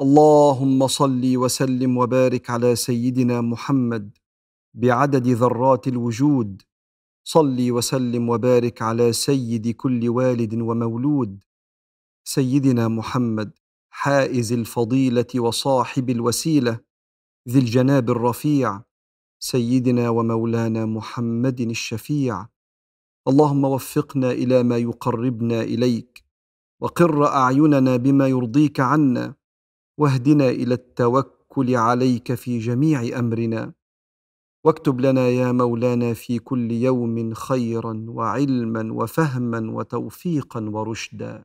اللهم صل وسلم وبارك على سيدنا محمد بعدد ذرات الوجود. صل وسلم وبارك على سيد كل والد ومولود. سيدنا محمد حائز الفضيلة وصاحب الوسيلة. ذي الجناب الرفيع. سيدنا ومولانا محمد الشفيع. اللهم وفقنا إلى ما يقربنا إليك. وقر أعيننا بما يرضيك عنا. واهدنا إلى التوكل عليك في جميع أمرنا. واكتب لنا يا مولانا في كل يوم خيرا وعلما وفهما وتوفيقا ورشدا.